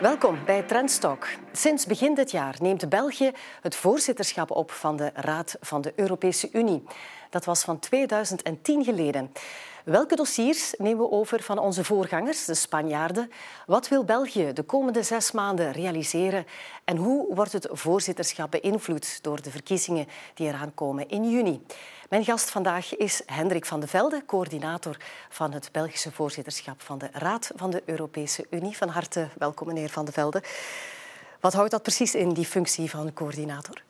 Welkom bij Trendstalk. Sinds begin dit jaar neemt België het voorzitterschap op van de Raad van de Europese Unie. Dat was van 2010 geleden. Welke dossiers nemen we over van onze voorgangers, de Spanjaarden? Wat wil België de komende zes maanden realiseren? En hoe wordt het voorzitterschap beïnvloed door de verkiezingen die eraan komen in juni? Mijn gast vandaag is Hendrik van de Velde, coördinator van het Belgische voorzitterschap van de Raad van de Europese Unie. Van harte welkom, meneer Van de Velde. Wat houdt dat precies in, die functie van coördinator?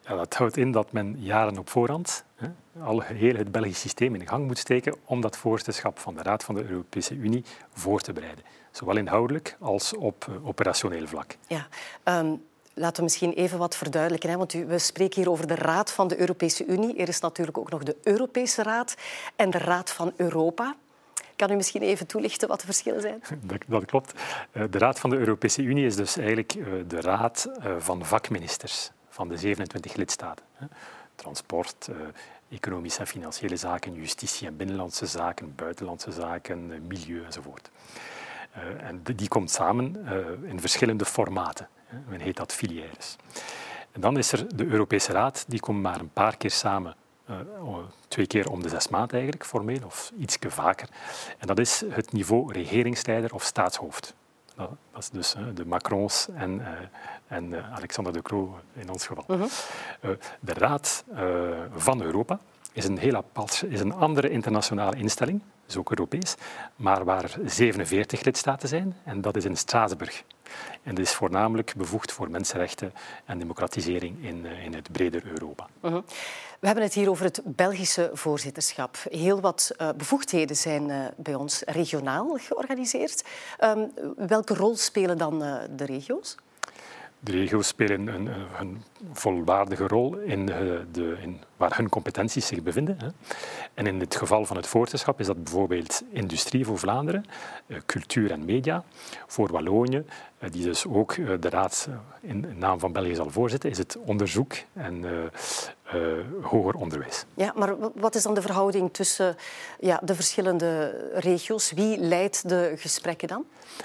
Ja, dat houdt in dat men jaren op voorhand hè, al heel het Belgisch systeem in gang moet steken om dat voorzitterschap van de Raad van de Europese Unie voor te bereiden. Zowel inhoudelijk als op uh, operationeel vlak. Ja, um, Laten we misschien even wat verduidelijken. Hè? Want we spreken hier over de Raad van de Europese Unie. Er is natuurlijk ook nog de Europese Raad en de Raad van Europa. Kan u misschien even toelichten wat de verschillen zijn? Dat, dat klopt. Eh, de Raad van de Europese Unie is dus eigenlijk eh, de raad eh, van vakministers van de 27 lidstaten. Transport, economische en financiële zaken, justitie en binnenlandse zaken, buitenlandse zaken, milieu enzovoort. En die komt samen in verschillende formaten. Men heet dat filières. En dan is er de Europese Raad, die komt maar een paar keer samen. Twee keer om de zes maanden eigenlijk, formeel, of iets vaker. En dat is het niveau regeringsleider of staatshoofd. Dat, is dus uh, de Macrons en, uh, en Alexander de Croo in ons geval. -huh. de Raad van Europa is een, heel apart, is een andere internationale instelling, is ook Europees, maar waar 47 lidstaten zijn, en dat is in Straatsburg. En dat is voornamelijk bevoegd voor mensenrechten en democratisering in, eh, in het breder Europa. -huh. We hebben het hier over het Belgische voorzitterschap. Heel wat uh, bevoegdheden zijn uh, bij ons regionaal georganiseerd. Um, welke rol spelen dan de regio's? De regio's spelen een, een volwaardige rol in, de, in waar hun competenties zich bevinden. En in het geval van het voorzitterschap is dat bijvoorbeeld industrie voor Vlaanderen, cultuur en media. Voor Wallonië, die dus ook de raad in naam van België zal voorzitten, is het onderzoek en hoger onderwijs. Ja, maar wat is dan de verhouding tussen ja, de verschillende regio's? Wie leidt de gesprekken dan?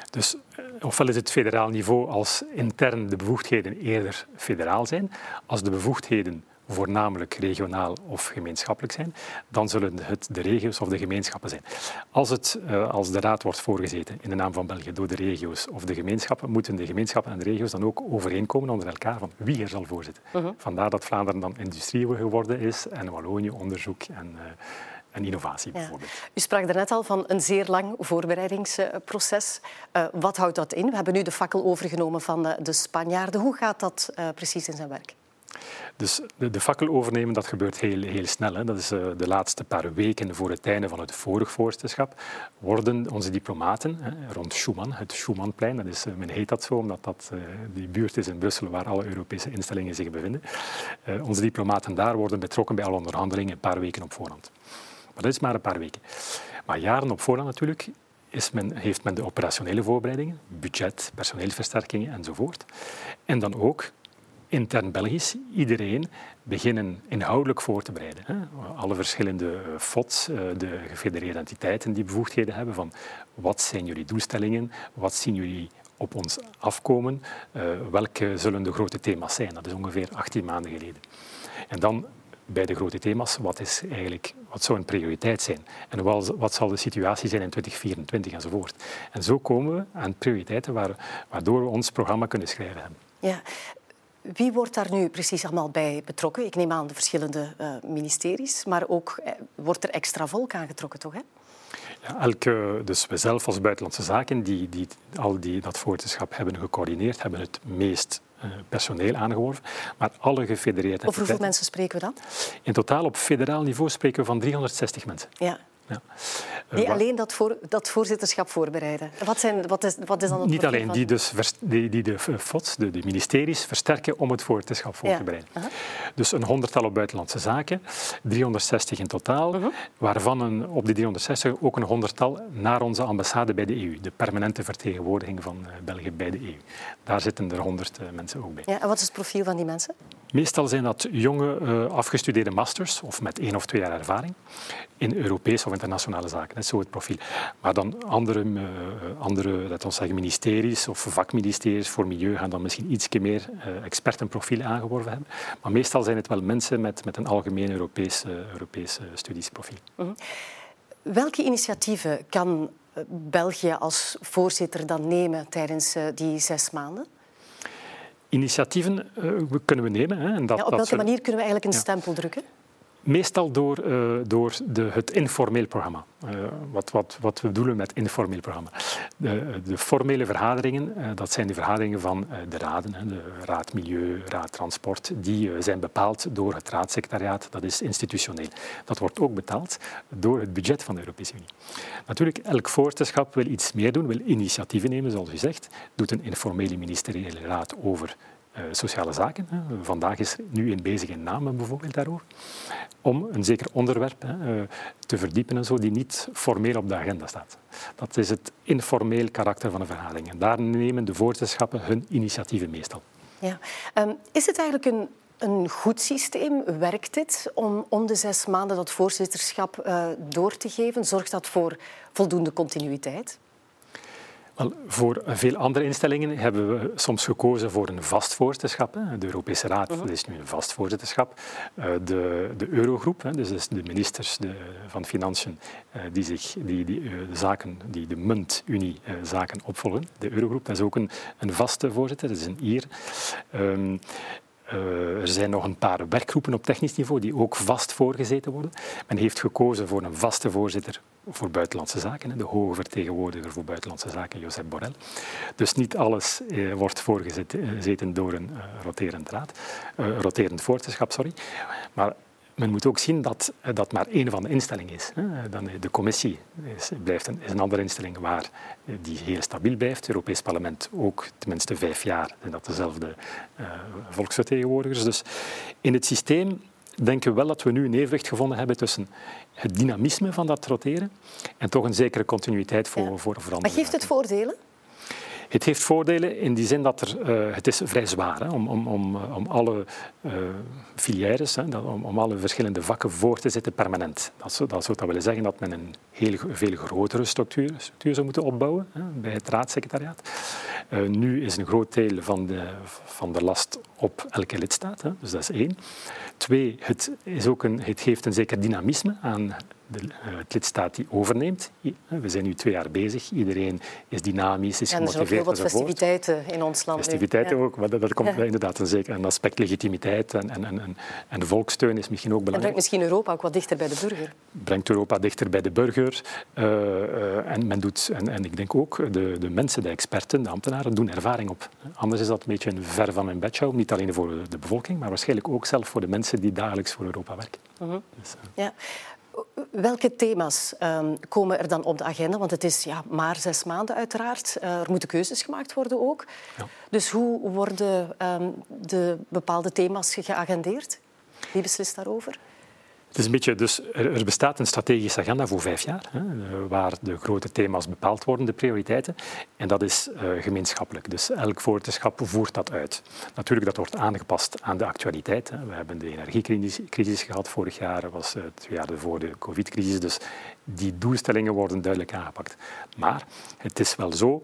Dus ofwel is het federaal niveau als intern de bevoegdheden eerder federaal zijn, als de bevoegdheden voornamelijk regionaal of gemeenschappelijk zijn, dan zullen het de regio's of de gemeenschappen zijn. Als, het, uh, als de raad wordt voorgezeten in de naam van België door de regio's of de gemeenschappen, moeten de gemeenschappen en de regio's dan ook overeenkomen onder elkaar van wie er zal voorzitten. Uh -huh. Vandaar dat Vlaanderen dan industrie geworden is en Wallonië onderzoek en uh, en innovatie bijvoorbeeld. Ja. U sprak daarnet al van een zeer lang voorbereidingsproces. Uh, wat houdt dat in? We hebben nu de fakkel overgenomen van de, de Spanjaarden. Hoe gaat dat uh, precies in zijn werk? Dus de, de, fakkel overnemen, dat gebeurt heel, heel snel. Hè. Dat is uh, de laatste paar weken voor het einde van het vorige voorzitterschap. Worden onze diplomaten hè, rond Schuman, het Schumannplein, dat is, uh, men heet dat zo omdat dat uh, die buurt is in Brussel waar alle Europese instellingen zich bevinden. onze diplomaten daar worden betrokken bij alle onderhandelingen een paar weken op voorhand. Maar dat is maar een paar weken. Maar jaren op voorhand natuurlijk is men, heeft men de operationele voorbereidingen, budget, personeelsversterkingen enzovoort. En dan ook intern Belgisch, iedereen beginnen inhoudelijk voor te bereiden. Alle verschillende FODs, eh, de gefedereerde entiteiten die bevoegdheden hebben van wat zijn jullie doelstellingen, wat zien jullie op ons afkomen, uh, welke zullen de grote thema's zijn. Dat is ongeveer 18 maanden geleden. En dan bij de grote thema's, wat, is eigenlijk, wat zou een prioriteit zijn? En wat, zal de situatie zijn in 2024 enzovoort? En zo komen we aan prioriteiten waar, waardoor we ons programma kunnen schrijven. Ja, wie wordt daar nu precies allemaal bij betrokken? Ik neem aan de verschillende uh, ministeries, maar ook eh, wordt er extra volk aangetrokken, toch? Hè? Ja, elke, dus we zelf als Buitenlandse Zaken, die, die al die dat voorzitterschap hebben gecoördineerd, hebben het meest uh, personeel aangeworven. Maar alle gefedereerde... Over hoeveel mensen spreken we dan? In totaal op federaal niveau spreken we van 360 mensen. Ja, ja. Die alleen dat, voor, dat voorzitterschap voorbereiden. Wat, zijn, wat, is, wat is dan het Niet alleen, die, dus, die, die de FODs, de, de, ministeries, versterken om het voorzitterschap voor ja. te bereiden. Uh -huh. Dus een honderdtal op buitenlandse zaken, 360 in totaal, uh -huh. waarvan een, op die 360 ook een honderdtal naar onze ambassade bij de EU, de permanente vertegenwoordiging van uh, België bij de EU. Daar zitten er honderd uh, mensen ook bij. Ja, en wat is het profiel van die mensen? Meestal zijn dat jonge uh, afgestudeerde masters of met één of twee jaar ervaring in Europese of internationale zaken. Dat is zo het profiel. Maar dan andere, uh, andere laten we zeggen, ministeries of vakministeries voor milieu gaan dan misschien iets meer uh, expertenprofiel aangeworven hebben. Maar meestal zijn het wel mensen met, met een algemeen Europees, Europees studiesprofiel. -hmm. Welke initiatieven kan België als voorzitter dan nemen tijdens die zes maanden? Initiatieven uh, kunnen we nemen. Hè, en dat, ja, op welke manier kunnen we eigenlijk een stempel drukken? Meestal door, uh, door de, het informeel programma. Uh, wat, wat, wat we bedoelen met informeel programma. De, de formele vergaderingen, uh, dat zijn de vergaderingen van de raden, de Raad Milieu, Raad Transport, die zijn bepaald door het raadssecretariaat, dat is institutioneel. Dat wordt ook betaald door het budget van de Europese Unie. Natuurlijk, elk voorzitterschap wil iets meer doen, wil initiatieven nemen, zoals u zegt, doet een informele ministeriële raad over sociale zaken. Vandaag is nu een bezig in Namen bijvoorbeeld daarover. Om een zeker onderwerp uh, te verdiepen en zo, die niet formeel op de agenda staat. Dat is het informeel karakter van een vergadering. En daar nemen de voorzitterschappen hun initiatieven meestal. Ja. Um, is het eigenlijk een een goed systeem? Werkt dit om om de zes maanden dat voorzitterschap uh, door te geven? Zorgt dat voor voldoende continuïteit? Wel, voor veel andere instellingen hebben we soms gekozen voor een vast voorzitterschap. De Europese Raad uh is nu een vast voorzitterschap. Eh, de, de Eurogroep, dus de ministers van Financiën eh, die, zich, die, die de zaken, die de muntunie zaken opvolgen. De Eurogroep, dat is ook een, een vaste voorzitter, dat is een Ier. Uh, er zijn nog een paar werkgroepen op technisch niveau die ook vast voorgezeten worden. Men heeft gekozen voor een vaste voorzitter voor buitenlandse zaken, de hoge vertegenwoordiger voor buitenlandse zaken, Josep Borrell. Dus niet alles eh, wordt voorgezeten door een roterend, raad, roterend voorzitterschap. Sorry. Maar men moet ook zien dat dat maar één van de instellingen is. Dan de commissie is, blijft een, is een andere instelling waar die heel stabiel blijft. Het Europees Parlement ook tenminste vijf jaar zijn dat dezelfde uh, volksvertegenwoordigers. Dus in het systeem denken we wel dat we nu een evenwicht gevonden hebben tussen het dynamisme van dat roteren en toch een zekere continuïteit voor, ja. voor verandering. Maar geeft het voordelen? Het heeft voordelen in die zin dat er, uh, het is vrij zwaar hè, om, om, om, om alle uh, filières, hè, om, om alle verschillende vakken voor te zetten permanent. Dat zou, dat zou willen zeggen dat men een heel, veel grotere structuur, structuur zou moeten opbouwen hè, bij het raadssecretariaat. Nu is een groot deel van de, van de last op elke lidstaat, hè, dus dat is één. Twee, het, is ook een, het geeft een zeker dynamisme aan de, uh, het lidstaat die overneemt. We zijn nu twee jaar bezig. Iedereen is dynamisch, is en er gemotiveerd. Er zijn ook festiviteiten in ons land. Festiviteiten ook, maar dat, dat komt inderdaad een, zeker, een aspect legitimiteit. En, en, en, en de volkssteun is misschien ook belangrijk. En brengt misschien Europa ook wat dichter bij de burger. Brengt Europa dichter bij de burger. Uh, uh, en, men doet, en, en ik denk ook, de, de mensen, de experten, de ambtenaren, doen ervaring op. Anders is dat een beetje een ver van mijn bedshow. Niet alleen voor de bevolking, maar waarschijnlijk ook zelf voor de mensen die dagelijks voor Europa werken. -huh. dus, ja. Welke thema's um, komen er dan op de agenda? Want het is ja, maar zes maanden uiteraard. Uh, er moeten keuzes gemaakt worden ook. Ja. Dus hoe worden um, de bepaalde thema's geagendeerd? Wie beslist daarover? Beetje, dus er, bestaat een strategische agenda voor vijf jaar, hè, waar de grote thema's bepaald worden, de prioriteiten. En dat is uh, gemeenschappelijk. Dus elk voorzitterschap voert dat uit. Natuurlijk, dat wordt aangepast aan de actualiteit. Hè. We hebben de energiecrisis gehad vorig jaar, dat was uh, twee jaar voor de covid-crisis. Dus die doelstellingen worden duidelijk aangepakt. Maar het is wel zo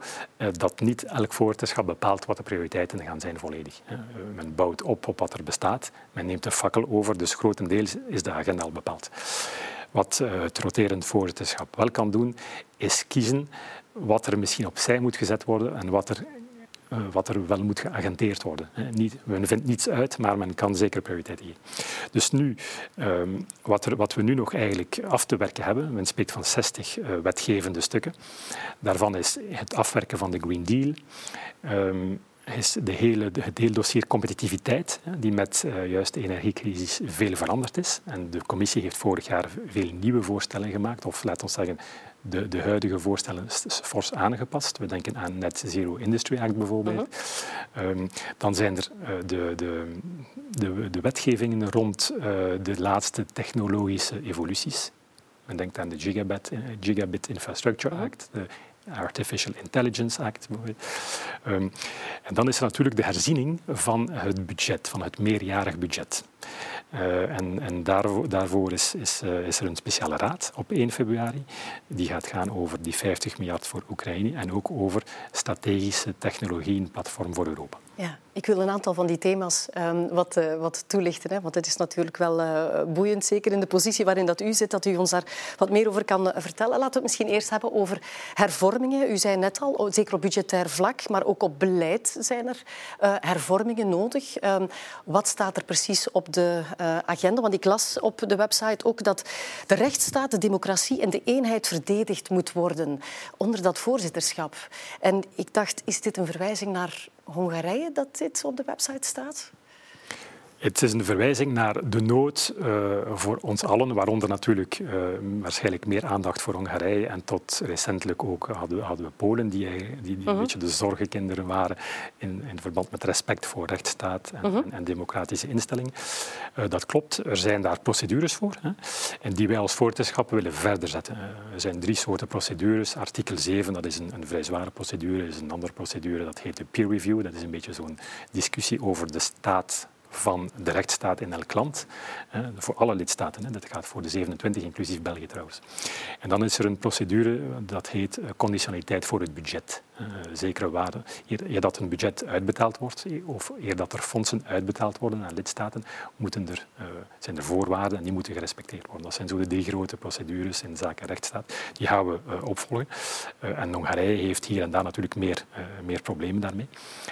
dat niet elk voorzitterschap bepaalt wat de prioriteiten gaan zijn volledig. Hè. men bouwt op op wat er bestaat, men neemt de fakkel over, dus grotendeels is de agenda al bepaald. Wat uh, het roterend voorzitterschap wel kan doen, is kiezen wat er misschien opzij moet gezet worden en wat er, uh, wat er wel moet geagenteerd worden. Niet, men vindt niets uit, maar men kan zeker prioriteiten geven. Dus nu, um, wat, er, wat, we nu nog eigenlijk af te werken hebben, men spreekt van 60 uh, wetgevende stukken. Daarvan is het afwerken van de Green Deal. Is de hele, het hele dossier competitiviteit, die met uh, juist de energiecrisis veel veranderd is. En de commissie heeft vorig jaar veel nieuwe voorstellen gemaakt, of laten we zeggen, de, de huidige voorstellen fors aangepast. We denken aan Net Zero Industry Act bijvoorbeeld. Uh -huh. um, dan zijn er uh, de, de, de, de, wetgevingen rond uh, de laatste technologische evoluties. Men denkt aan de Gigabit, Gigabit Infrastructure Act, de Artificial Intelligence Act. Um, en dan is er natuurlijk de herziening van het budget, van het meerjarig budget. Uh, en, en daarvoor, daarvoor is, is, uh, is, er een speciale raad op 1 februari. Die gaat gaan over die 50 miljard voor Oekraïne en ook over strategische technologieën, platform voor Europa. Ja, ik wil een aantal van die thema's um, wat, uh, wat toelichten. Hè, want het is natuurlijk wel boeiend, zeker in de positie waarin dat u zit, dat u ons daar wat meer over kan vertellen. Laten we het misschien eerst hebben over hervormingen. U zei net al, zeker op budgetair vlak, maar ook op beleid zijn er hervormingen nodig. Um, wat staat er precies op de agenda? Want ik las op de website ook dat de rechtsstaat, de democratie en de eenheid verdedigd moet worden onder dat voorzitterschap. En ik dacht, is dit een verwijzing naar Hongarije dat dit op de website staat? Het is een verwijzing naar de nood uh, voor ons allen, waaronder natuurlijk uh, waarschijnlijk meer aandacht voor Hongarije. En tot recentelijk ook hadden we, hadden we Polen, die, die, die uh -huh. een mhm. beetje de zorgenkinderen waren in, in verband met respect voor rechtsstaat en, -huh. en, en democratische instellingen. Uh, dat klopt, er zijn daar procedures voor. Hè, en die wij als voorzitterschap willen verder zetten. er zijn drie soorten procedures. Artikel 7, dat is een, een vrij zware procedure, is een andere procedure, dat heet de peer review. Dat is een beetje zo'n discussie over de staat van de rechtsstaat in elk land, voor alle lidstaten. Dat gaat voor de 27, inclusief België trouwens. En dan is er een procedure, dat heet eh, conditionaliteit voor het budget. Eh, zekere waarde. Eer dat een budget uitbetaald wordt, eh, of eer dat er fondsen uitbetaald worden aan lidstaten, moeten er, zijn er voorwaarden en die moeten gerespecteerd worden. Dat zijn zo de drie grote procedures in zaken rechtsstaat. Die gaan we opvolgen. en Hongarije heeft hier en daar natuurlijk meer, meer problemen daarmee.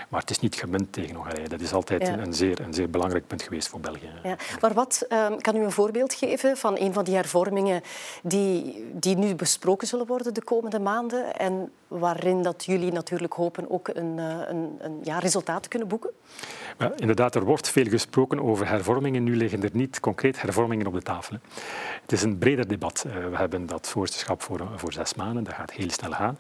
Maar het is niet gemunt tegen Hongarije. Dat is altijd ja. een, zeer, een zeer belangrijk punt geweest voor België. Ja. Maar wat um, kan u een voorbeeld geven van een van die hervormingen die, die nu besproken zullen worden de komende maanden en waarin dat jullie natuurlijk hopen ook een, eh, een, een ja, resultaat te kunnen boeken? Maar inderdaad, er wordt veel gesproken over hervormingen. Nu liggen er niet concreet hervormingen op de tafel. Het is een breder debat. Uh, we hebben dat voorzitterschap voor, voor zes maanden. Dat gaat heel snel gaan.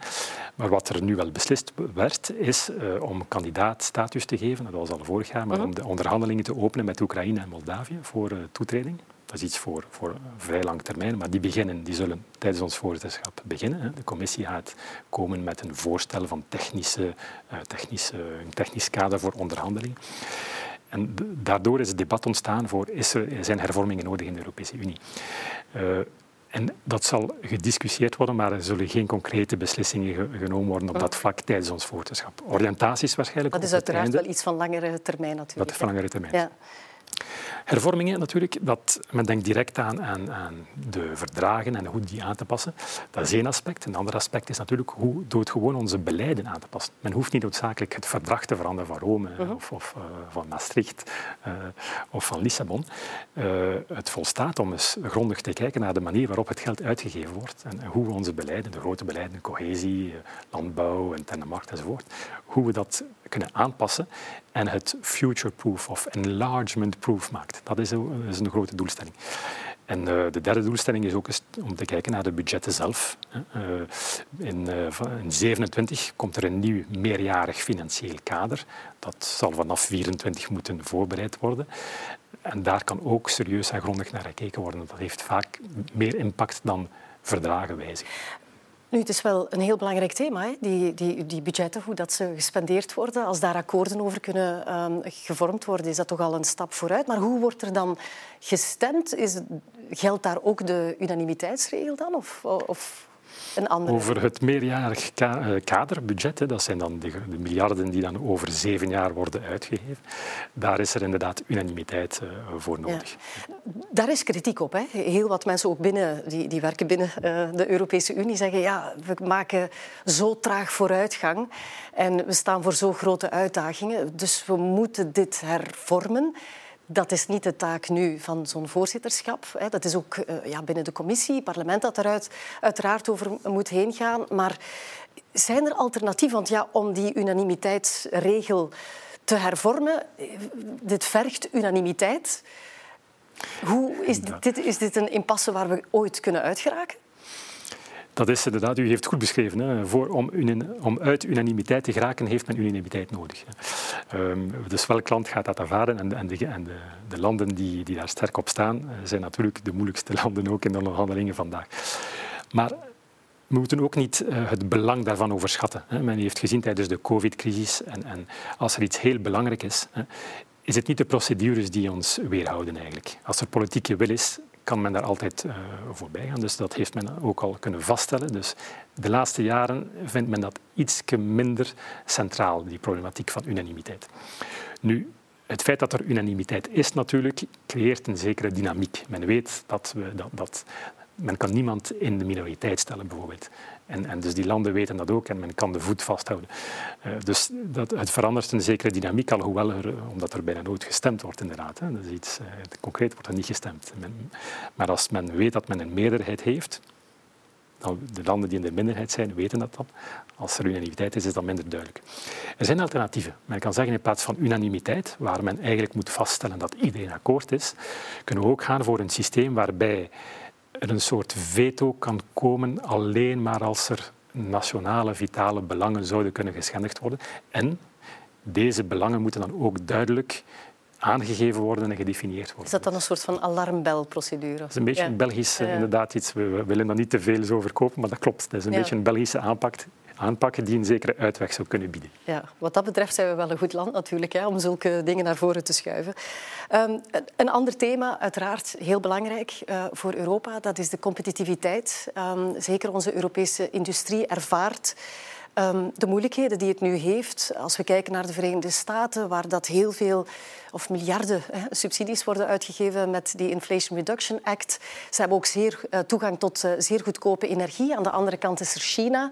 Maar wat er nu wel beslist werd, is uh, om kandidaatstatus te geven. Dat was al vorig jaar, maar -huh. om de onderhandelingen te openen met Oekraïne en Moldavië voor toetreding. Dat is iets voor, voor vrij lang termijn, maar die beginnen, die zullen tijdens ons voorzitterschap beginnen. De commissie gaat komen met een voorstel van technische, technische, een technisch kader voor onderhandeling. En daardoor is het debat ontstaan voor is er, zijn hervormingen nodig in de Europese Unie. Uh, en dat zal gediscussieerd worden, maar er zullen geen concrete beslissingen genomen worden op dat vlak tijdens ons voorzitterschap. Oriëntaties waarschijnlijk. Dat is uiteraard wel iets van langere termijn natuurlijk. Dat is van langere termijn. Ja. Hervormingen natuurlijk, dat, men denkt direct aan, aan, aan, de verdragen en hoe die aan te passen. Dat is één aspect. Een ander aspect is natuurlijk hoe gewoon onze beleiden aan te passen. Men hoeft niet noodzakelijk het verdrag te veranderen van Rome uh -huh. of, of uh, van Maastricht uh, of van Lissabon. Uh, het volstaat om eens grondig te kijken naar de manier waarop het geld uitgegeven wordt en hoe we onze beleiden, de grote beleiden, cohesie, landbouw, interne markt enzovoort, hoe we dat kunnen aanpassen en het future-proof of enlargement-proof maakt. Dat is een, is een grote doelstelling. En uh, de derde doelstelling is ook eens om te kijken naar de budgetten zelf. Uh, in 2027 uh, komt er een nieuw meerjarig financieel kader. Dat zal vanaf 24 moeten voorbereid worden. En daar kan ook serieus en grondig naar gekeken worden. Dat heeft vaak meer impact dan verdragen wijzigen. Nu, het is wel een heel belangrijk thema, hè? Die, die, die budgetten, hoe dat ze gespendeerd worden. Als daar akkoorden over kunnen um, gevormd worden, is dat toch al een stap vooruit. Maar hoe wordt er dan gestemd? Is, geldt daar ook de unanimiteitsregel dan? Of, of andere... Over het meerjarig kaderbudget, dat zijn dan de, de, miljarden die dan over zeven jaar worden uitgegeven, daar is er inderdaad unanimiteit uh, voor nodig. Ja. Daar is kritiek op. Hè? Heel wat mensen ook binnen, die, die werken binnen uh, de Europese Unie zeggen ja, we maken zo traag vooruitgang en we staan voor zo grote uitdagingen, dus we moeten dit hervormen. Dat is niet de taak nu van zo'n voorzitterschap. Dat is ook uh, ja, binnen de commissie, het parlement dat eruit uiteraard over moet heen gaan. Maar zijn er alternatieven? Want ja, om die unanimiteitsregel te hervormen, dit vergt unanimiteit. Hoe is dit, is dit een impasse waar we ooit kunnen uitgeraken? Dat is inderdaad, u heeft het goed beschreven. Hè. Voor, om, om, uit unanimiteit te geraken heeft men unanimiteit nodig. Um, dus welk land gaat dat aanvaarden? En, en, de, en de, de, landen die, die, daar sterk op staan, zijn natuurlijk de moeilijkste landen ook in de onderhandelingen vandaag. Maar we moeten ook niet uh, het belang daarvan overschatten. Hè. Men heeft gezien tijdens de covid-crisis, en, en, als er iets heel belangrijk is, hè, is het niet de procedures die ons weerhouden eigenlijk. Als er politieke wil is, kan men daar altijd uh, voorbij gaan. Dus dat heeft men ook al kunnen vaststellen. Dus de laatste jaren vindt men dat iets minder centraal, die problematiek van unanimiteit. Nu, het feit dat er unanimiteit is natuurlijk, creëert een zekere dynamiek. Men weet dat, we, dat, dat men kan niemand in de minoriteit stellen bijvoorbeeld. En, en, dus die landen weten dat ook en men kan de voet vasthouden. Uh, dus dat, het verandert een zekere dynamiek, alhoewel er, omdat er bijna nooit gestemd wordt inderdaad. Hè. Dat is iets, uh, concreet wordt er niet gestemd. Men, maar als men weet dat men een meerderheid heeft, dan de landen die in de minderheid zijn, weten dat dan. Als er unanimiteit is, is dat minder duidelijk. Er zijn alternatieven. Men kan zeggen in plaats van unanimiteit, waar men eigenlijk moet vaststellen dat iedereen akkoord is, kunnen we ook gaan voor een systeem waarbij er een soort veto kan komen alleen maar als er nationale vitale belangen zouden kunnen geschendigd worden. En deze belangen moeten dan ook duidelijk aangegeven worden en gedefinieerd worden. Is dat dan een soort van alarmbelprocedure? Dat is een beetje een Belgisch, inderdaad iets. We, willen daar niet te veel over kopen, maar dat klopt. Dat is een beetje een Belgische aanpak aanpakken die een zekere uitweg zou kunnen bieden. Ja, wat dat betreft zijn we wel een goed land natuurlijk hè, om zulke dingen naar voren te schuiven. Um, een ander thema, uiteraard heel belangrijk uh, voor Europa, dat is de competitiviteit. Um, zeker onze Europese industrie ervaart Um, de moeilijkheden die het nu heeft, als we kijken naar de Verenigde Staten, waar dat heel veel of miljarden hè, subsidies worden uitgegeven met die Inflation Reduction Act. Ze hebben ook zeer, uh, toegang tot uh, zeer goedkope energie. Aan de andere kant is er China.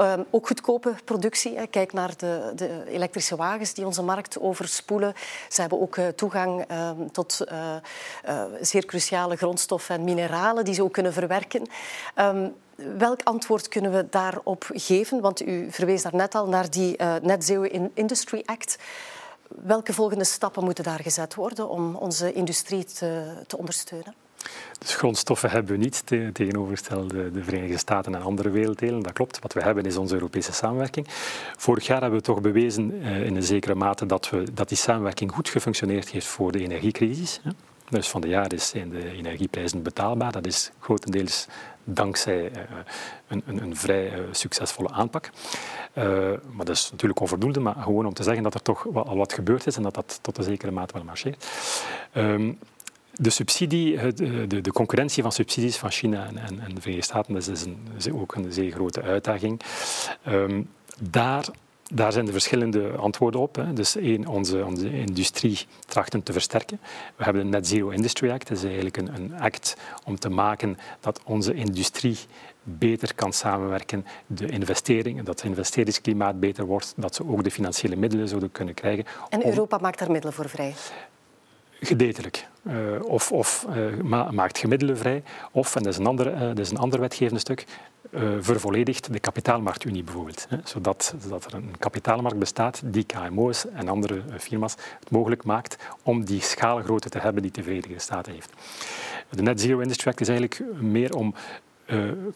Um, ook goedkope productie. Hè. Kijk naar de, de, elektrische wagens die onze markt overspoelen. Ze hebben ook uh, toegang um, tot zeer cruciale grondstoffen en mineralen die ze ook kunnen verwerken. Welk antwoord kunnen we daarop geven? Want u verwees daar net al naar die uh, Net Zero Industry Act. Welke volgende stappen moeten daar gezet worden om onze industrie te, te ondersteunen? Dus grondstoffen hebben we niet tegenover de, de Verenigde Staten en andere werelddelen. Dat klopt. Wat we hebben is onze Europese samenwerking. Vorig jaar hebben we toch bewezen uh, in een zekere mate dat, we, dat die samenwerking goed gefunctioneerd heeft voor de energiecrisis. Dus van de jaar zijn de energieprijzen betaalbaar. Dat is grotendeels dankzij uh, een, een, een, vrij uh, succesvolle aanpak. Uh, maar dat is natuurlijk onvoldoende, maar gewoon om te zeggen dat er toch al wat gebeurd is en dat dat tot een zekere mate wel marcheert. Um, de subsidie, de, de, concurrentie van subsidies van China en, en, de Verenigde Staten, dat is, een, is ook een zeer grote uitdaging. Um, daar daar zijn de verschillende antwoorden op. Hè. Dus één, onze, onze industrie trachten te versterken. We hebben de Net Zero Industry Act. Dat is eigenlijk een, een act om te maken dat onze industrie beter kan samenwerken, de investeringen, dat het investeringsklimaat beter wordt, dat ze ook de financiële middelen zouden kunnen krijgen. En Europa maakt daar middelen voor vrij? Gedeeltelijk. Uh, of of ma maakt gemiddelen vrij. Of, en dat is een ander, uh, dat is een ander wetgevende stuk, vervolledigt de kapitaalmarktunie bijvoorbeeld. Hè, zodat, zodat er een kapitaalmarkt bestaat die KMO's en andere firma's het mogelijk maakt om die schaalgrootte te hebben die de Verenigde Staten heeft. De Net Zero Industry Act is eigenlijk meer om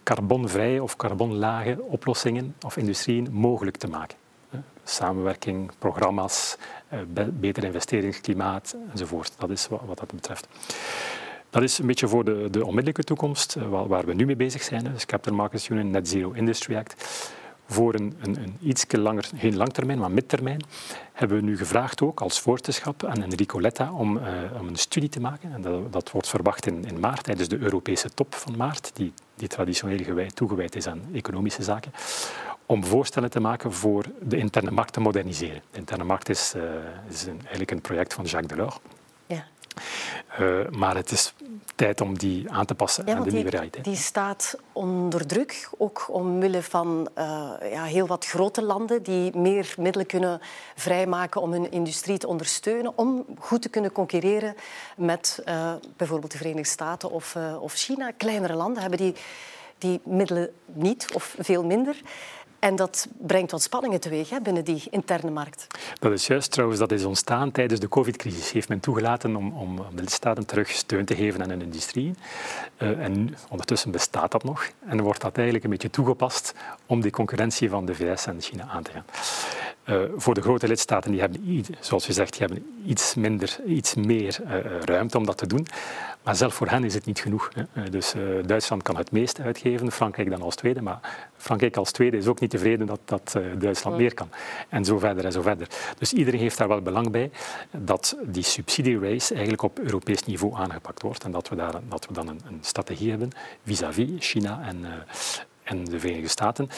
carbonvrije of carbonlage oplossingen of industrieën mogelijk te maken. Samenwerking, programma's, beter investeringsklimaat enzovoort. Dat is wat, dat betreft. Dat is een beetje voor de, de onmiddellijke toekomst, eh, waar, we nu mee bezig zijn. Dus Capital Markets Union, Net Zero Industry Act. Voor een, een, een iets langer, geen langtermijn, maar midtermijn, hebben we nu gevraagd ook als voorzitterschap aan Enrico Letta om, uh, om een studie te maken. En dat, dat wordt verwacht in, in, maart, tijdens de Europese top van maart, die, die traditioneel gewijd, toegewijd is aan economische zaken om voorstellen te maken voor de interne markt te moderniseren. De interne markt is, uh, is een, eigenlijk een project van Jacques Delors. Ja. Uh, maar het is tijd om die aan te passen ja, aan de die, nieuwe realiteit. Die staat onder druk, ook omwille van uh, ja, heel wat grote landen die meer middelen kunnen vrijmaken om hun industrie te ondersteunen, om goed te kunnen concurreren met uh, bijvoorbeeld de Verenigde Staten of, of China. Kleinere landen hebben die, die middelen niet of veel minder. En dat brengt wat spanningen teweeg hè, binnen die interne markt. Dat is juist trouwens, dat is ontstaan tijdens de covid-crisis. Heeft men toegelaten om, om de lidstaten terug steun te geven aan hun industrie. Uh, en ondertussen bestaat dat nog. En wordt dat eigenlijk een beetje toegepast om die concurrentie van de VS en China aan te gaan. Uh, voor de grote lidstaten, die hebben, zoals je zegt, die hebben iets minder, iets meer uh, ruimte om dat te doen. Maar zelf voor hen is het niet genoeg. Hè. Dus uh, Duitsland kan het meeste uitgeven, Frankrijk dan als tweede. Maar Frankrijk als tweede is ook niet tevreden dat, dat Duitsland meer kan. En zo verder en zo verder. Dus iedereen heeft daar wel belang bij dat die subsidierace eigenlijk op Europees niveau aangepakt wordt. En dat we, daar, dat we dan een, een strategie hebben vis-à-vis -vis China en, en de Verenigde Staten,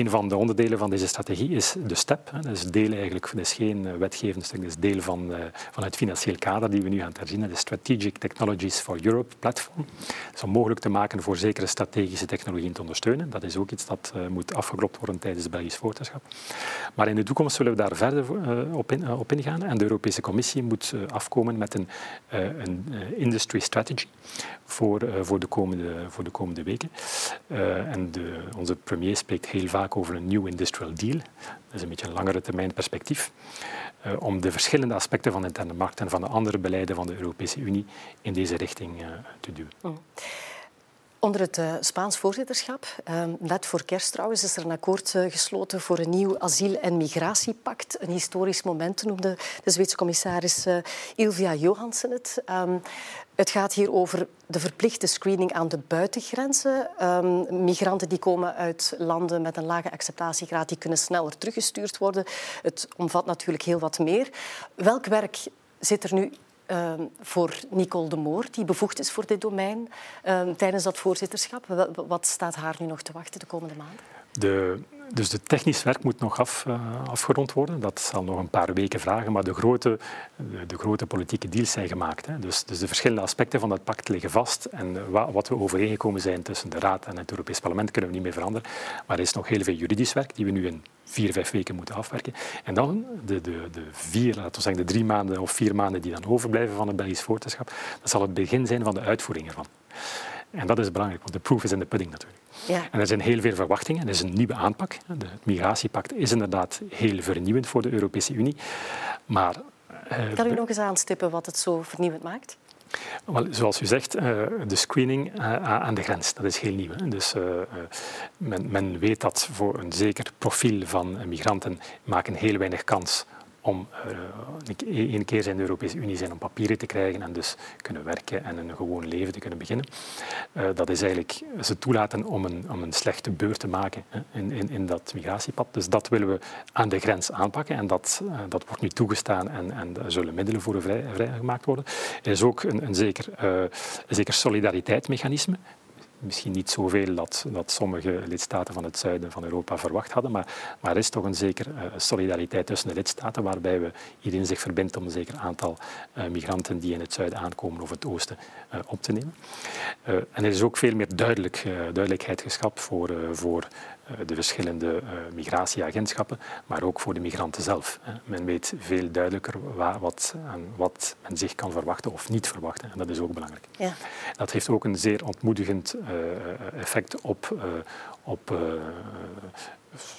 een van de onderdelen van deze strategie is de STEP. Dat is deel eigenlijk, dat is geen eh, wetgevend stuk, dat is deel van, eh, van het financieel kader die we nu aan het herzien. De Strategic Technologies for Europe platform. Dat is om mogelijk te maken voor zekere strategische technologieën te ondersteunen. Dat is ook iets dat uh, moet afgeklopt worden tijdens het Belgisch voorzitterschap. Maar in de toekomst zullen we daar verder op, in, op, ingaan. En de Europese Commissie moet afkomen met een, een industry strategy voor, voor, de, komende, voor de komende weken. en de, onze premier spreekt heel vaak over een New Industrial Deal. Dat is een beetje een langere termijn perspectief. Uh, om de verschillende aspecten van de interne markt en van de andere beleiden van de Europese Unie in deze richting uh, te duwen. Mm. Onder het uh, Spaans voorzitterschap, net voor kerst trouwens, is er een akkoord gesloten voor een nieuw asiel- en migratiepact. Een historisch moment noemde de Zweedse commissaris Ilvia Johansen het. Um, het gaat hier over de verplichte screening aan de buitengrenzen. Um, migranten die komen uit landen met een lage acceptatiegraad, die kunnen sneller teruggestuurd worden. Het omvat natuurlijk heel wat meer. Welk werk zit er nu uh, voor Nicole de Moor, die bevoegd is voor dit domein, uh, tijdens dat voorzitterschap? Wat staat haar nu nog te wachten de komende maanden? De dus het technisch werk moet nog af, uh, afgerond worden. Dat zal nog een paar weken vragen, maar de grote, de, grote politieke deals zijn gemaakt. Hè. Dus, dus, de verschillende aspecten van dat pact liggen vast. En wa, wat we overeengekomen zijn tussen de Raad en het Europees Parlement kunnen we niet meer veranderen. Maar er is nog heel veel juridisch werk die we nu in vier, vijf weken moeten afwerken. En dan de, de, de vier, laten we zeggen de drie maanden of vier maanden die dan overblijven van het Belgisch voorzitterschap, dat zal het begin zijn van de uitvoering ervan. En dat is belangrijk, want de proof is in de pudding natuurlijk. Ja. En er zijn heel veel verwachtingen. Het is een nieuwe aanpak. Het migratiepact is inderdaad heel vernieuwend voor de Europese Unie. Maar, uh, kan u nog eens aanstippen wat het zo vernieuwend maakt? Wel, zoals u zegt, uh, de screening uh, aan de grens, dat is heel nieuw. Dus men, men, weet dat voor een zeker profiel van migranten maken heel weinig kans om uh, een keer zijn de Europese Unie zijn om papieren te krijgen en dus kunnen werken en een gewoon leven te kunnen beginnen. Uh, dat is eigenlijk ze toelaten om een, om een slechte beur te maken hè, in, in, in, dat migratiepad. Dus dat willen we aan de grens aanpakken en dat, uh, dat wordt nu toegestaan en, en zullen middelen voor vrij, vrijgemaakt worden. Er is ook een, een zeker, een zeker solidariteitsmechanisme misschien niet zoveel dat, dat sommige lidstaten van het zuiden van Europa verwacht hadden, maar, maar er is toch een zekere uh, solidariteit tussen de lidstaten waarbij we iedereen zich verbindt om een zeker aantal uh, migranten die in het zuiden aankomen of het oosten uh, op te nemen. en er is ook veel meer duidelijk, duidelijkheid geschapt voor, voor de verschillende migratieagentschappen, maar ook voor de migranten zelf. Men weet veel duidelijker wat, wat men zich kan verwachten of niet verwachten. En dat is ook belangrijk. Ja. Dat heeft ook een zeer ontmoedigend uh, effect op, op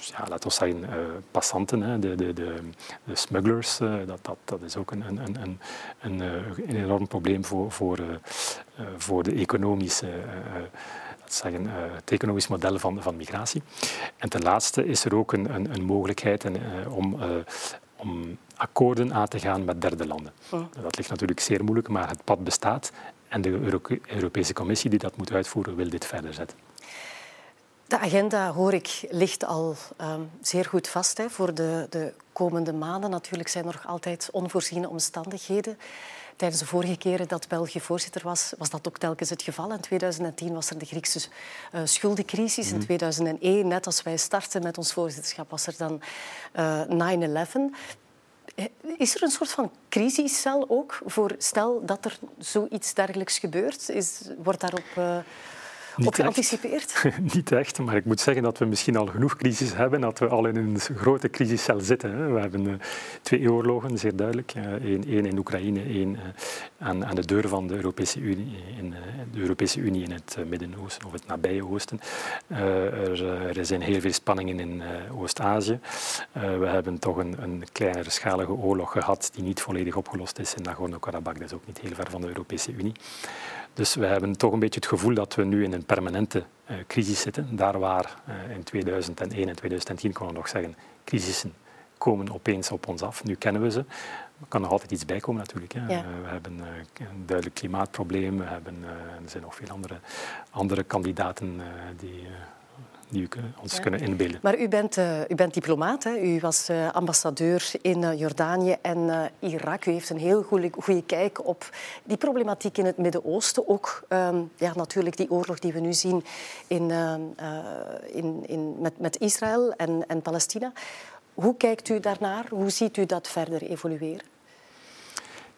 ja, laten we zeggen, passanten, hè, de, de, de, de smugglers. dat, dat, dat is ook een, een, een, een, een enorm probleem voor, voor, voor de economische zeggen, uh, het economisch model van, van migratie. En ten laatste is er ook een, een, een mogelijkheid en, uh, om, uh, om akkoorden aan te gaan met derde landen. Oh. Dat ligt natuurlijk zeer moeilijk, maar het pad bestaat en de Euro Europese Commissie die dat moet uitvoeren wil dit verder zetten. De agenda, hoor ik, ligt al um, zeer goed vast hè, voor de, de komende maanden. Natuurlijk zijn er nog altijd onvoorziene omstandigheden. Tijdens de vorige keren dat België voorzitter was, was dat ook telkens het geval. In 2010 was er de Griekse uh, schuldencrisis. Mm. In 2001, mhm. net als wij starten met ons voorzitterschap, was er dan uh, 9-11. Eh, is er een soort van crisiscel ook voor stel dat er zoiets dergelijks gebeurt? Is, wordt daarop uh, op geanticipeerd? Echt. niet echt, maar ik moet zeggen dat we misschien al genoeg crisis hebben, dat we al in een grote crisiscel zitten. We hebben uh, twee oorlogen, zeer duidelijk. Eén uh, in Oekraïne, één uh, aan, aan, de deur van de Europese Unie in, de Europese Unie in het Midden-Oosten of het nabije Oosten. Er, zijn heel veel spanningen in Oost-Azië. we hebben toch een, een kleinere schalige oorlog gehad die niet volledig opgelost is in Nagorno-Karabakh. Dat is ook niet heel ver van de Europese Unie. Dus we hebben toch een beetje het gevoel dat we nu in een permanente uh, crisis zitten. Daar waar uh, in 2001 en 2010 kon we nog zeggen, crisissen komen opeens op ons af. Nu kennen we ze. Er kan nog altijd iets bij komen natuurlijk. Hè. we hebben een duidelijk klimaatprobleem. We hebben, er zijn nog veel andere, andere kandidaten die die we ons kunnen inbeelden. Maar u bent, uh, u bent diplomaat. Hè? U was uh, ambassadeur in uh, Jordanië en Irak. U heeft een heel goede kijk op die problematiek in het Midden-Oosten. Ook um, ja, natuurlijk die oorlog die we nu zien in, in, in, met, met Israël en, en Palestina. Hoe kijkt u daarnaar? Hoe ziet u dat verder evolueren?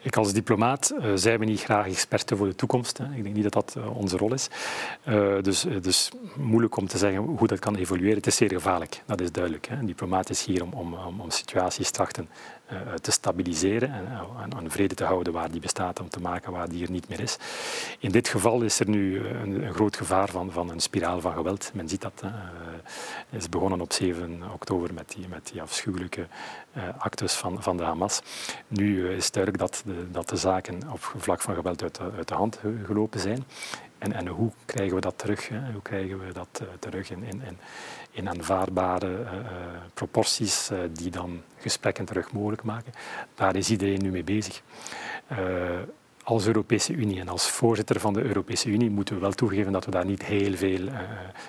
Ik als diplomaat uh, zijn we niet graag experten voor de toekomst. Hè. Ik denk niet dat dat uh, onze rol is. Uh, dus, dus moeilijk om te zeggen hoe dat kan evolueren. Het is zeer gevaarlijk, dat is duidelijk. Hè. Een diplomaat is hier om, om, om situaties trachten te stabiliseren en, en, en, vrede te houden waar die bestaat, om te maken waar die er niet meer is. In dit geval is er nu een, een groot gevaar van, van een spiraal van geweld. Men ziet dat. Het is begonnen op 7 oktober met die, met die afschuwelijke actes van, van de Hamas. Nu is duidelijk dat de, dat de zaken op vlak van geweld uit de hand gelopen zijn. En, en hoe krijgen we dat terug? Hè? Hoe krijgen we dat uh, terug in, in, in aanvaardbare proporties die dan gesprekken terug mogelijk maken? Daar is iedereen nu mee bezig als Europese Unie en als voorzitter van de Europese Unie moeten we wel toegeven dat we daar niet heel veel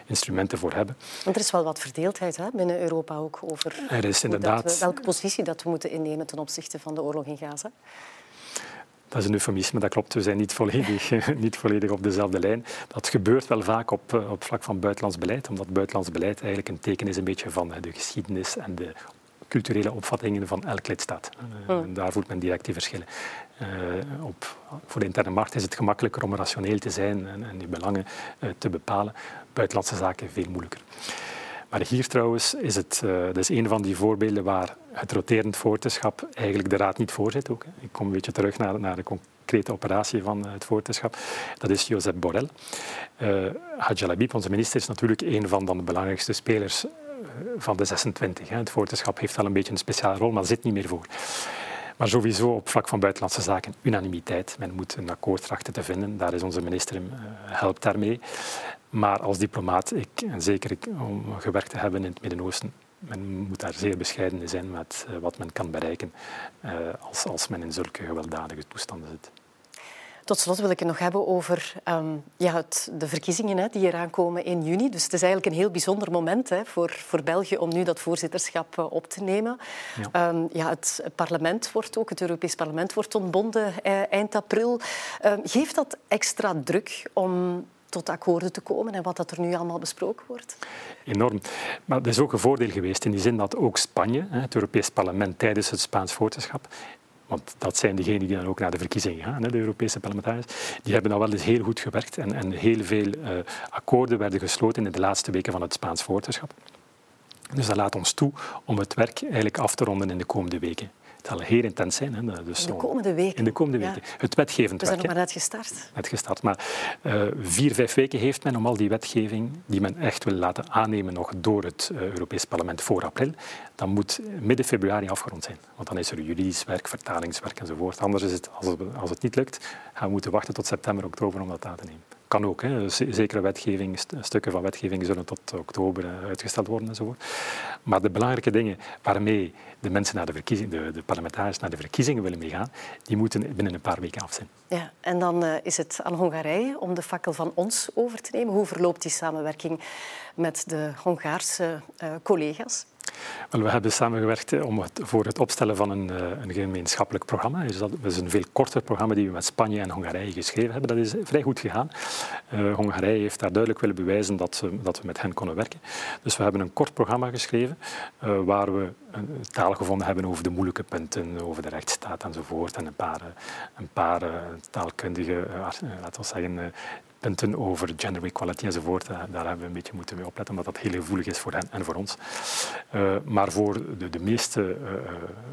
instrumenten voor hebben. Want er is wel wat verdeeldheid hè, binnen Europa ook over er is inderdaad... we, welke positie dat we moeten innemen ten opzichte van de oorlog in Gaza. Dat is een eufemisme, dat klopt. We zijn niet volledig, niet volledig op dezelfde lijn. Dat gebeurt wel vaak op, eh, op vlak van buitenlands beleid, omdat buitenlands beleid eigenlijk een teken is een beetje van de geschiedenis en de culturele opvattingen van elk lidstaat. Uh, hmm. Daar voelt men direct die verschillen. Uh, op, voor de interne markt is het gemakkelijker om rationeel te zijn en, en die belangen uh, te bepalen. Buitenlandse zaken veel moeilijker. Maar hier trouwens is het uh, dat is een van die voorbeelden waar het roterend voorzitterschap eigenlijk de raad niet voor zit. Ook, Ik kom een beetje terug naar, naar de concrete operatie van het voorzitterschap. Dat is Josep Borrell. Uh, Hadj Labib, onze minister, is natuurlijk een van de belangrijkste spelers van de 26. Het voorzitterschap heeft wel een beetje een speciale rol, maar zit niet meer voor. Maar sowieso op vlak van buitenlandse zaken unanimiteit. Men moet een akkoord trachten te vinden. Daar is onze minister uh, helpt daarmee. Maar als diplomaat, ik, en zeker ik, om gewerkt te hebben in het Midden-Oosten, men moet daar zeer bescheiden in zijn met uh, wat men kan bereiken uh, als, als men in zulke gewelddadige toestanden zit. Tot slot wil ik het nog hebben over um, ja, het, de verkiezingen hè, die eraan komen in juni. Dus het is eigenlijk een heel bijzonder moment hè, voor, voor België om nu dat voorzitterschap uh, op te nemen. Ja. Um, ja, het parlement wordt ook, het Europees Parlement wordt ontbonden uh, eind april. Um, geeft dat extra druk om tot akkoorden te komen en wat dat er nu allemaal besproken wordt? Enorm. Maar er is ook een voordeel geweest in die zin dat ook Spanje, het Europees Parlement, tijdens het Spaans voorzitterschap want dat zijn degenen die dan ook naar de verkiezingen gaan, de Europese parlementariërs, die hebben dan wel eens heel goed gewerkt en, en heel veel uh, akkoorden werden gesloten in de laatste weken van het Spaans voorzitterschap. Dus dat laat ons toe om het werk eigenlijk af te ronden in de komende weken. Zal heel intens zijn. Hè. Dus in de komende weken? In de komende weken. Ja. Het wetgevend We zijn nog maar net gestart. Net gestart. Maar uh, vier, vijf weken heeft men om al die wetgeving die men echt wil laten aannemen nog door het uh, Europees Parlement voor april, dan moet midden februari afgerond zijn. Want dan is er juridisch werk, vertalingswerk enzovoort. Anders is het, als het, als het niet lukt, gaan we moeten wachten tot september, oktober om dat aan te nemen kan ook. Hè. Zekere wetgeving, stukken van wetgeving zullen tot oktober eh, uitgesteld worden enzovoort. Maar de belangrijke dingen waarmee de mensen naar de, verkiezing, de, de parlementariërs naar de verkiezingen willen meegaan, die moeten binnen een paar weken af zijn. Ja, en dan uh, is het aan Hongarije om de fakkel van ons over te nemen. Hoe verloopt die samenwerking met de Hongaarse uh, collega's? Wel, we hebben samengewerkt om het, voor het opstellen van een, een gemeenschappelijk programma. Dus dat is een veel korter programma die we met Spanje en Hongarije geschreven hebben. Dat is vrij goed gegaan. Hongarije heeft daar duidelijk willen bewijzen dat, dat we met hen konden werken. Dus we hebben een kort programma geschreven waar we een taal gevonden hebben over de moeilijke punten, over de rechtsstaat enzovoort. En een paar, een paar taalkundige, laten we zeggen, punten over gender equality enzovoort. Daar hebben we een beetje moeten mee opletten, omdat dat heel gevoelig is voor hen en voor ons. Uh, maar voor de, de meeste uh,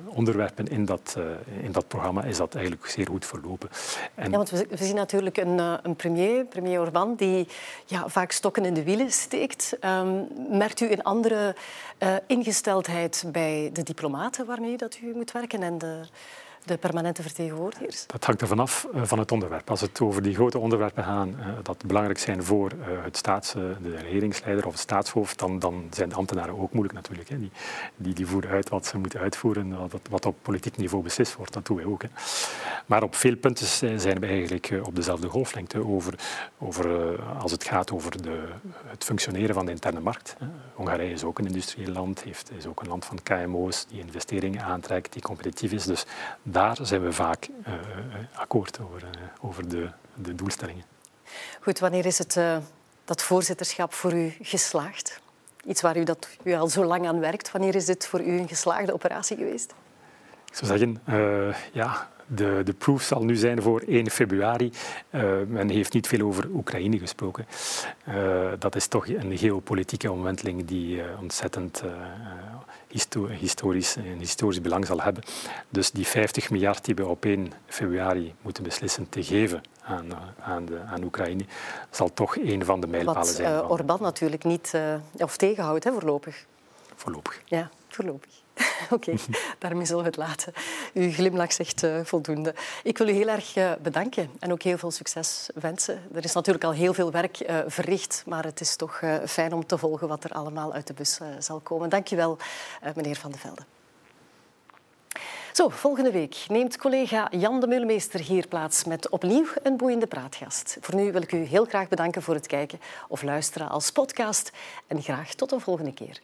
onderwerpen in dat, in dat programma is dat eigenlijk zeer goed verlopen. En ja, want we, zien natuurlijk een, een premier, premier Orbán, die ja, vaak stokken in de wielen steekt. Um, merkt u een andere ingesteldheid bij de diplomaten waarmee dat u moet werken en de de permanente vertegenwoordigers? Dat hangt er vanaf van het onderwerp. Als het over die grote onderwerpen gaan, dat belangrijk zijn voor het staats, de regeringsleider of het staatshoofd, dan, dan zijn de ambtenaren ook moeilijk natuurlijk. Die, die, die voeren uit wat ze moeten uitvoeren, wat, wat op politiek niveau beslist wordt. Dat doen wij ook. Maar op veel punten zijn we eigenlijk op dezelfde golflengte over, over als het gaat over de, het functioneren van de interne markt. Hongarije is ook een industrieel land, heeft, is ook een land van KMO's die investeringen aantrekt, die competitief is. Dus daar zijn we vaak uh, akkoord over, uh, over de, de, doelstellingen. Goed, wanneer is het, uh, dat voorzitterschap voor u geslaagd? Iets waar u, dat, u al zo lang aan werkt. Wanneer is dit voor u een geslaagde operatie geweest? Ik zou zeggen, ja, de, de proef zal nu zijn voor 1 februari. Uh, men heeft niet veel over Oekraïne gesproken. Uh, dat is toch een geopolitieke omwenteling die uh, ontzettend historisch, een historisch belang zal hebben. Dus die 50 miljard die we op 1 februari moeten beslissen te geven aan, aan, de, aan Oekraïne, zal toch een van de mijlpalen zijn. Wat Orbán natuurlijk niet of tegenhoudt, hè, voorlopig. Voorlopig. Ja, voorlopig. Oké, daarmee zullen we het laten. Uw glimlach zegt uh, voldoende. Ik wil u heel erg uh, bedanken en ook heel veel succes wensen. Er is natuurlijk al heel veel werk uh, verricht, maar het is toch fijn om te volgen wat er allemaal uit de bus zal komen. Dank u wel, meneer Van de Velde. Zo, volgende week neemt collega Jan de Meulemeester hier plaats met opnieuw een boeiende praatgast. Voor nu wil ik u heel graag bedanken voor het kijken of luisteren als podcast en graag tot een volgende keer.